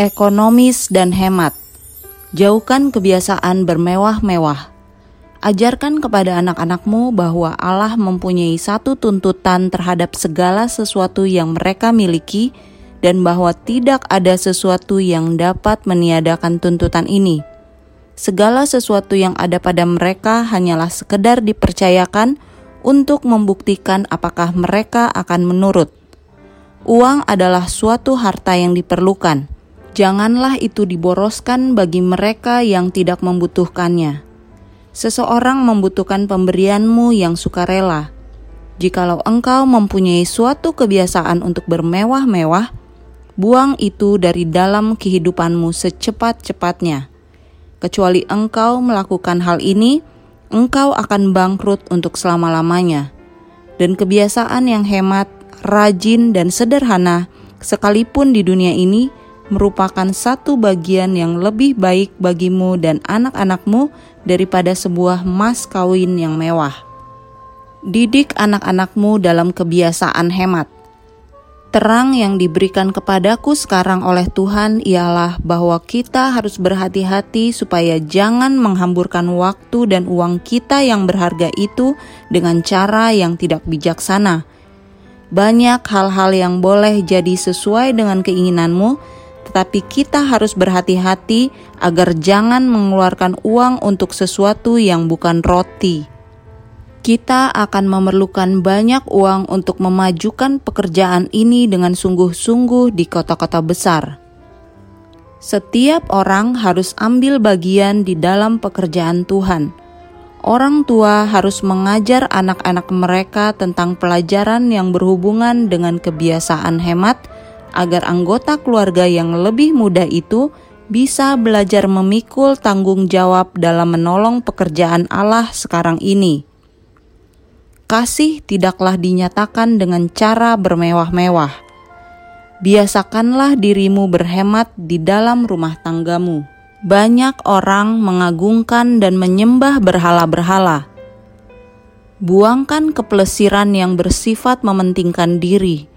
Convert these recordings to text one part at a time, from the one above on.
ekonomis dan hemat. Jauhkan kebiasaan bermewah-mewah. Ajarkan kepada anak-anakmu bahwa Allah mempunyai satu tuntutan terhadap segala sesuatu yang mereka miliki dan bahwa tidak ada sesuatu yang dapat meniadakan tuntutan ini. Segala sesuatu yang ada pada mereka hanyalah sekedar dipercayakan untuk membuktikan apakah mereka akan menurut. Uang adalah suatu harta yang diperlukan Janganlah itu diboroskan bagi mereka yang tidak membutuhkannya. Seseorang membutuhkan pemberianmu yang sukarela. Jikalau engkau mempunyai suatu kebiasaan untuk bermewah-mewah, buang itu dari dalam kehidupanmu secepat-cepatnya. Kecuali engkau melakukan hal ini, engkau akan bangkrut untuk selama-lamanya. Dan kebiasaan yang hemat, rajin, dan sederhana, sekalipun di dunia ini, merupakan satu bagian yang lebih baik bagimu dan anak-anakmu daripada sebuah mas kawin yang mewah. Didik anak-anakmu dalam kebiasaan hemat. Terang yang diberikan kepadaku sekarang oleh Tuhan ialah bahwa kita harus berhati-hati supaya jangan menghamburkan waktu dan uang kita yang berharga itu dengan cara yang tidak bijaksana. Banyak hal-hal yang boleh jadi sesuai dengan keinginanmu, tetapi kita harus berhati-hati agar jangan mengeluarkan uang untuk sesuatu yang bukan roti. Kita akan memerlukan banyak uang untuk memajukan pekerjaan ini dengan sungguh-sungguh di kota-kota besar. Setiap orang harus ambil bagian di dalam pekerjaan Tuhan. Orang tua harus mengajar anak-anak mereka tentang pelajaran yang berhubungan dengan kebiasaan hemat agar anggota keluarga yang lebih muda itu bisa belajar memikul tanggung jawab dalam menolong pekerjaan Allah sekarang ini. Kasih tidaklah dinyatakan dengan cara bermewah-mewah. Biasakanlah dirimu berhemat di dalam rumah tanggamu. Banyak orang mengagungkan dan menyembah berhala-berhala. Buangkan kepelesiran yang bersifat mementingkan diri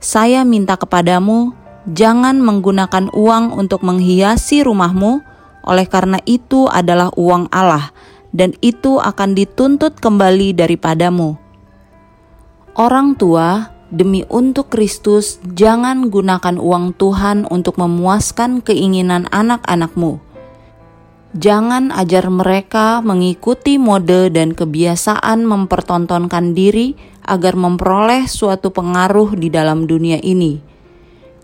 saya minta kepadamu, jangan menggunakan uang untuk menghiasi rumahmu, oleh karena itu adalah uang Allah, dan itu akan dituntut kembali daripadamu. Orang tua, demi untuk Kristus, jangan gunakan uang Tuhan untuk memuaskan keinginan anak-anakmu. Jangan ajar mereka mengikuti mode dan kebiasaan mempertontonkan diri agar memperoleh suatu pengaruh di dalam dunia ini.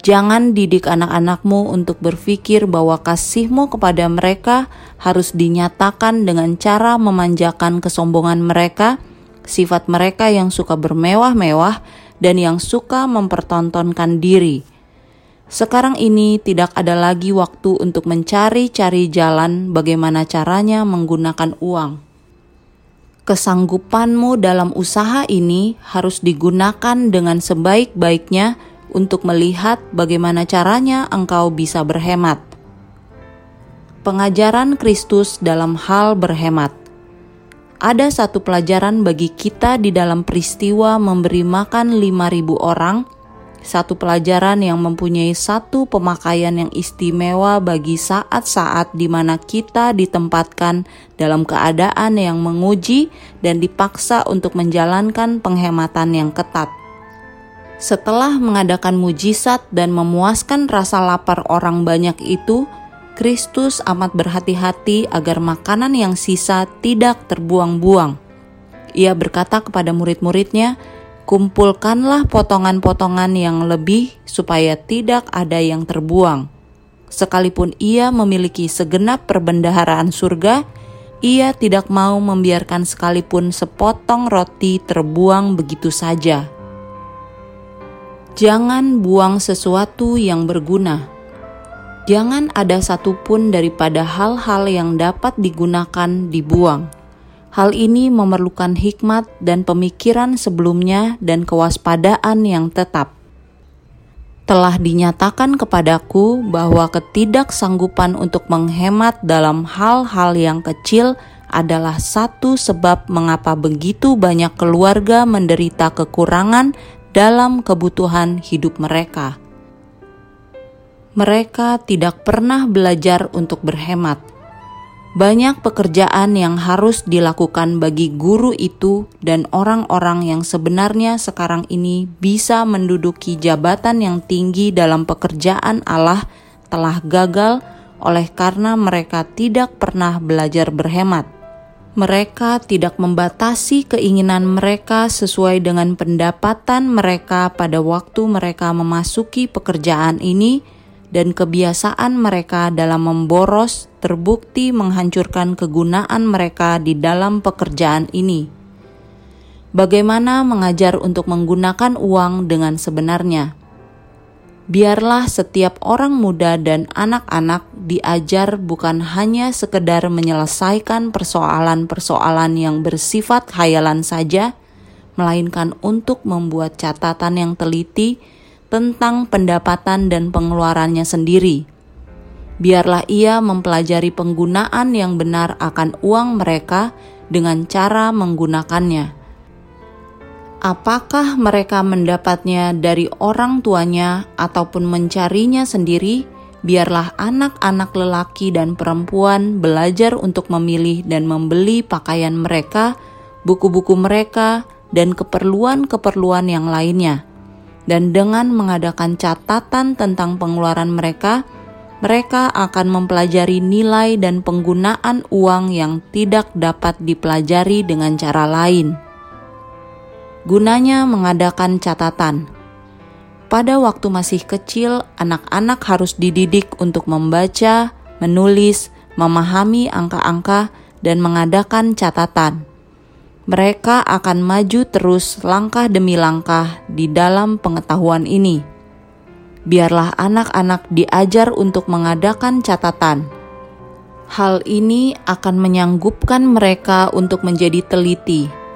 Jangan didik anak-anakmu untuk berpikir bahwa kasihmu kepada mereka harus dinyatakan dengan cara memanjakan kesombongan mereka, sifat mereka yang suka bermewah-mewah, dan yang suka mempertontonkan diri. Sekarang ini tidak ada lagi waktu untuk mencari-cari jalan bagaimana caranya menggunakan uang kesanggupanmu dalam usaha ini harus digunakan dengan sebaik-baiknya untuk melihat bagaimana caranya engkau bisa berhemat. Pengajaran Kristus dalam hal berhemat. Ada satu pelajaran bagi kita di dalam peristiwa memberi makan 5000 orang satu pelajaran yang mempunyai satu pemakaian yang istimewa bagi saat-saat di mana kita ditempatkan dalam keadaan yang menguji dan dipaksa untuk menjalankan penghematan yang ketat. Setelah mengadakan mujizat dan memuaskan rasa lapar orang banyak itu, Kristus amat berhati-hati agar makanan yang sisa tidak terbuang-buang. Ia berkata kepada murid-muridnya, kumpulkanlah potongan-potongan yang lebih supaya tidak ada yang terbuang. Sekalipun ia memiliki segenap perbendaharaan surga, ia tidak mau membiarkan sekalipun sepotong roti terbuang begitu saja. Jangan buang sesuatu yang berguna. Jangan ada satupun daripada hal-hal yang dapat digunakan dibuang Hal ini memerlukan hikmat dan pemikiran sebelumnya dan kewaspadaan yang tetap. Telah dinyatakan kepadaku bahwa ketidaksanggupan untuk menghemat dalam hal-hal yang kecil adalah satu sebab mengapa begitu banyak keluarga menderita kekurangan dalam kebutuhan hidup mereka. Mereka tidak pernah belajar untuk berhemat. Banyak pekerjaan yang harus dilakukan bagi guru itu, dan orang-orang yang sebenarnya sekarang ini bisa menduduki jabatan yang tinggi dalam pekerjaan Allah telah gagal oleh karena mereka tidak pernah belajar berhemat. Mereka tidak membatasi keinginan mereka sesuai dengan pendapatan mereka pada waktu mereka memasuki pekerjaan ini, dan kebiasaan mereka dalam memboros terbukti menghancurkan kegunaan mereka di dalam pekerjaan ini. Bagaimana mengajar untuk menggunakan uang dengan sebenarnya? biarlah setiap orang muda dan anak-anak diajar bukan hanya sekedar menyelesaikan persoalan-persoalan yang bersifat khayalan saja, melainkan untuk membuat catatan yang teliti tentang pendapatan dan pengeluarannya sendiri. Biarlah ia mempelajari penggunaan yang benar akan uang mereka dengan cara menggunakannya apakah mereka mendapatnya dari orang tuanya ataupun mencarinya sendiri, biarlah anak-anak lelaki dan perempuan belajar untuk memilih dan membeli pakaian mereka, buku-buku mereka, dan keperluan-keperluan yang lainnya. Dan dengan mengadakan catatan tentang pengeluaran mereka, mereka akan mempelajari nilai dan penggunaan uang yang tidak dapat dipelajari dengan cara lain. Gunanya mengadakan catatan. Pada waktu masih kecil, anak-anak harus dididik untuk membaca, menulis, memahami angka-angka, dan mengadakan catatan. Mereka akan maju terus langkah demi langkah di dalam pengetahuan ini. Biarlah anak-anak diajar untuk mengadakan catatan. Hal ini akan menyanggupkan mereka untuk menjadi teliti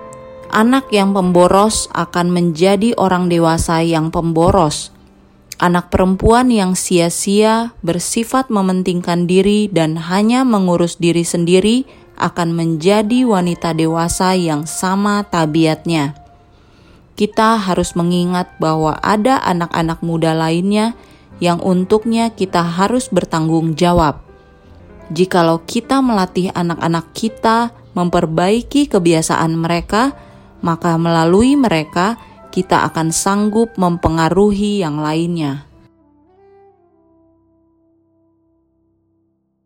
Anak yang pemboros akan menjadi orang dewasa yang pemboros. Anak perempuan yang sia-sia bersifat mementingkan diri dan hanya mengurus diri sendiri akan menjadi wanita dewasa yang sama tabiatnya. Kita harus mengingat bahwa ada anak-anak muda lainnya yang untuknya kita harus bertanggung jawab. Jikalau kita melatih anak-anak kita memperbaiki kebiasaan mereka, maka melalui mereka kita akan sanggup mempengaruhi yang lainnya.